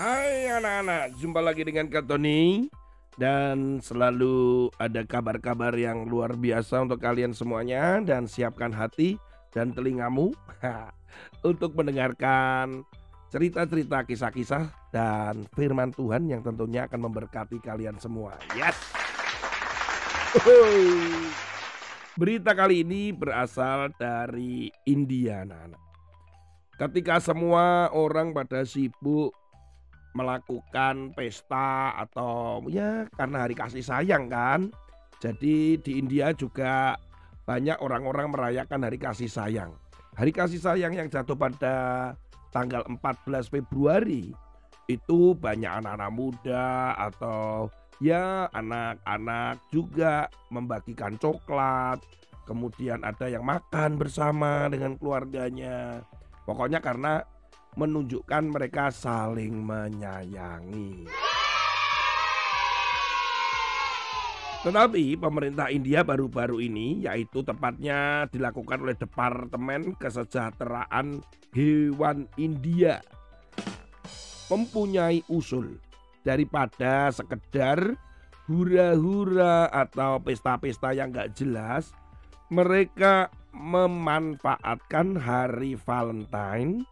Hai anak-anak, jumpa lagi dengan Kak Tony dan selalu ada kabar-kabar yang luar biasa untuk kalian semuanya dan siapkan hati dan telingamu untuk mendengarkan cerita-cerita kisah-kisah dan firman Tuhan yang tentunya akan memberkati kalian semua. Yes. Berita kali ini berasal dari India, anak-anak. Ketika semua orang pada sibuk melakukan pesta atau ya karena hari kasih sayang kan. Jadi di India juga banyak orang-orang merayakan hari kasih sayang. Hari kasih sayang yang jatuh pada tanggal 14 Februari itu banyak anak-anak muda atau ya anak-anak juga membagikan coklat. Kemudian ada yang makan bersama dengan keluarganya. Pokoknya karena menunjukkan mereka saling menyayangi. Tetapi pemerintah India baru-baru ini yaitu tepatnya dilakukan oleh Departemen Kesejahteraan Hewan India mempunyai usul daripada sekedar hura-hura atau pesta-pesta yang gak jelas mereka memanfaatkan hari Valentine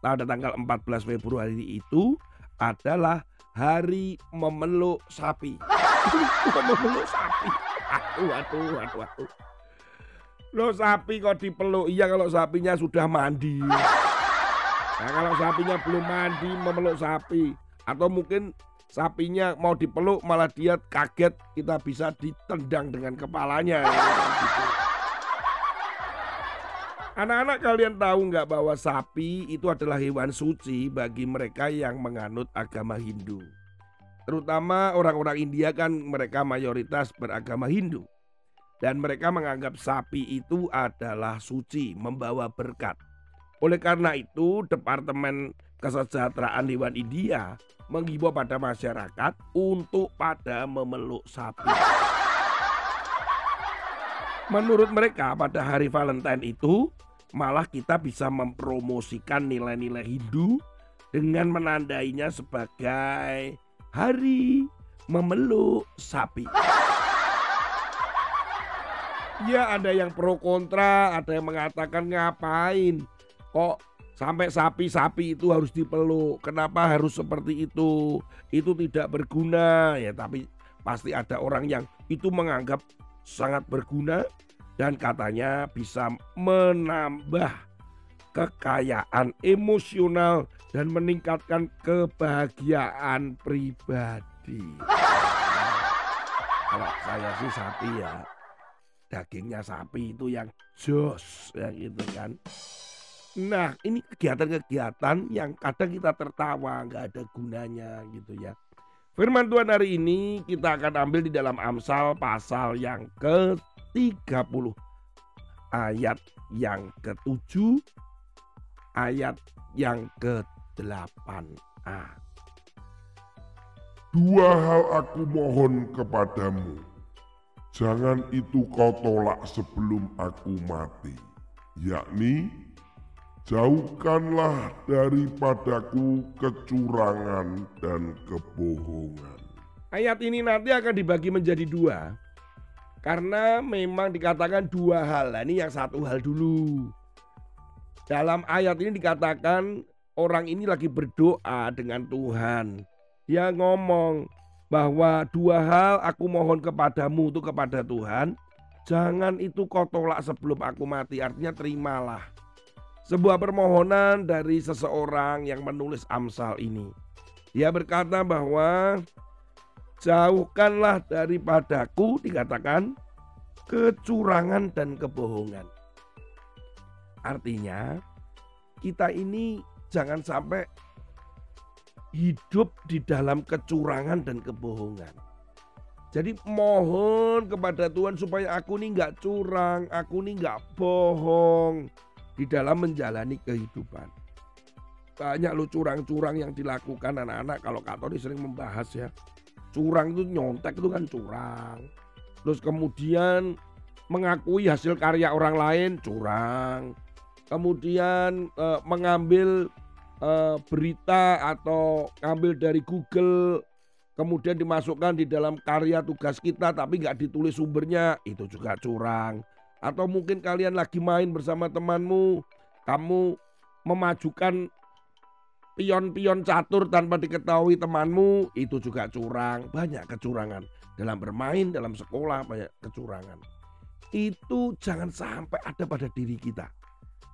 pada tanggal 14 Februari itu adalah hari memeluk sapi. memeluk sapi. Aduh, aduh, aduh, aduh. Lo sapi kok dipeluk? Iya kalau sapinya sudah mandi. Nah kalau sapinya belum mandi memeluk sapi. Atau mungkin sapinya mau dipeluk malah dia kaget kita bisa ditendang dengan kepalanya. Gitu. Anak-anak kalian tahu nggak bahwa sapi itu adalah hewan suci bagi mereka yang menganut agama Hindu. Terutama orang-orang India kan mereka mayoritas beragama Hindu. Dan mereka menganggap sapi itu adalah suci, membawa berkat. Oleh karena itu, Departemen Kesejahteraan Hewan India menghimbau pada masyarakat untuk pada memeluk sapi. Menurut mereka pada hari Valentine itu malah kita bisa mempromosikan nilai-nilai Hindu dengan menandainya sebagai hari memeluk sapi. Ya ada yang pro kontra, ada yang mengatakan ngapain kok sampai sapi-sapi itu harus dipeluk. Kenapa harus seperti itu? Itu tidak berguna ya, tapi pasti ada orang yang itu menganggap sangat berguna dan katanya bisa menambah kekayaan emosional dan meningkatkan kebahagiaan pribadi. Kalau saya sih sapi ya, dagingnya sapi itu yang jos ya gitu kan. Nah ini kegiatan-kegiatan yang kadang kita tertawa nggak ada gunanya gitu ya. Firman Tuhan hari ini kita akan ambil di dalam Amsal pasal yang ke 30 ayat yang ketujuh ayat yang ke-8a. Dua hal aku mohon kepadamu. Jangan itu kau tolak sebelum aku mati. Yakni, jauhkanlah daripadaku kecurangan dan kebohongan. Ayat ini nanti akan dibagi menjadi dua. Karena memang dikatakan dua hal. Nah, ini yang satu hal dulu. Dalam ayat ini dikatakan orang ini lagi berdoa dengan Tuhan. Dia ngomong bahwa dua hal aku mohon kepadamu itu kepada Tuhan. Jangan itu kau tolak sebelum aku mati. Artinya terimalah. Sebuah permohonan dari seseorang yang menulis Amsal ini. Dia berkata bahwa jauhkanlah daripadaku dikatakan kecurangan dan kebohongan. Artinya kita ini jangan sampai hidup di dalam kecurangan dan kebohongan. Jadi mohon kepada Tuhan supaya aku ini nggak curang, aku ini nggak bohong di dalam menjalani kehidupan. Banyak lo curang-curang yang dilakukan anak-anak kalau Tony sering membahas ya curang itu nyontek itu kan curang. Terus kemudian mengakui hasil karya orang lain curang. Kemudian e, mengambil uh, berita atau ngambil dari Google kemudian dimasukkan di dalam karya tugas kita tapi nggak ditulis sumbernya itu juga curang atau mungkin kalian lagi main bersama temanmu kamu memajukan pion-pion catur tanpa diketahui temanmu itu juga curang banyak kecurangan dalam bermain dalam sekolah banyak kecurangan itu jangan sampai ada pada diri kita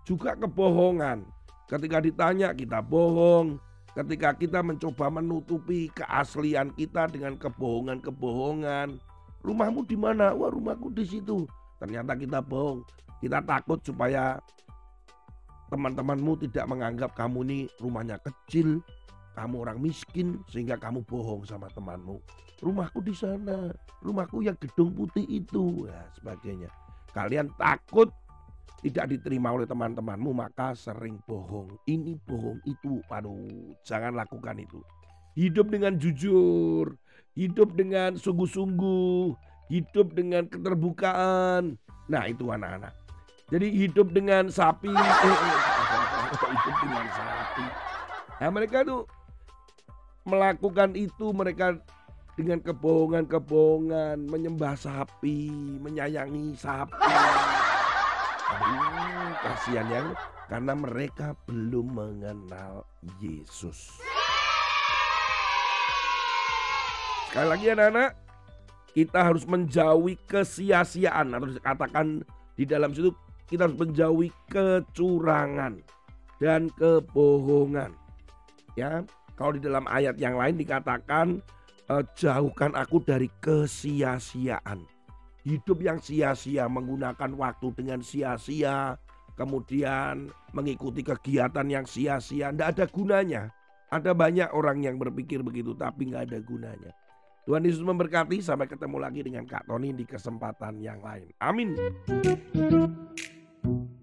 juga kebohongan ketika ditanya kita bohong ketika kita mencoba menutupi keaslian kita dengan kebohongan-kebohongan. Rumahmu di mana? Wah, rumahku di situ. Ternyata kita bohong. Kita takut supaya teman-temanmu tidak menganggap kamu ini rumahnya kecil, kamu orang miskin sehingga kamu bohong sama temanmu. Rumahku di sana, rumahku yang gedung putih itu, ya sebagainya. Kalian takut tidak diterima oleh teman-temanmu maka sering bohong. Ini bohong itu. Aduh, jangan lakukan itu. Hidup dengan jujur, hidup dengan sungguh-sungguh, hidup dengan keterbukaan. Nah, itu anak-anak. Jadi hidup dengan sapi, eh, eh, hidup dengan sapi. Nah, mereka tuh melakukan itu mereka dengan kebohongan-kebohongan, menyembah sapi, menyayangi sapi. Aduh, kasihan yang karena mereka belum mengenal Yesus. Sekali lagi anak-anak, kita harus menjauhi kesia-siaan atau dikatakan di dalam situ kita harus menjauhi kecurangan dan kebohongan. Ya, kalau di dalam ayat yang lain dikatakan eh, jauhkan aku dari kesia-siaan hidup yang sia-sia, menggunakan waktu dengan sia-sia, kemudian mengikuti kegiatan yang sia-sia, tidak ada gunanya. Ada banyak orang yang berpikir begitu, tapi nggak ada gunanya. Tuhan Yesus memberkati. Sampai ketemu lagi dengan Kak Tony di kesempatan yang lain. Amin. thank you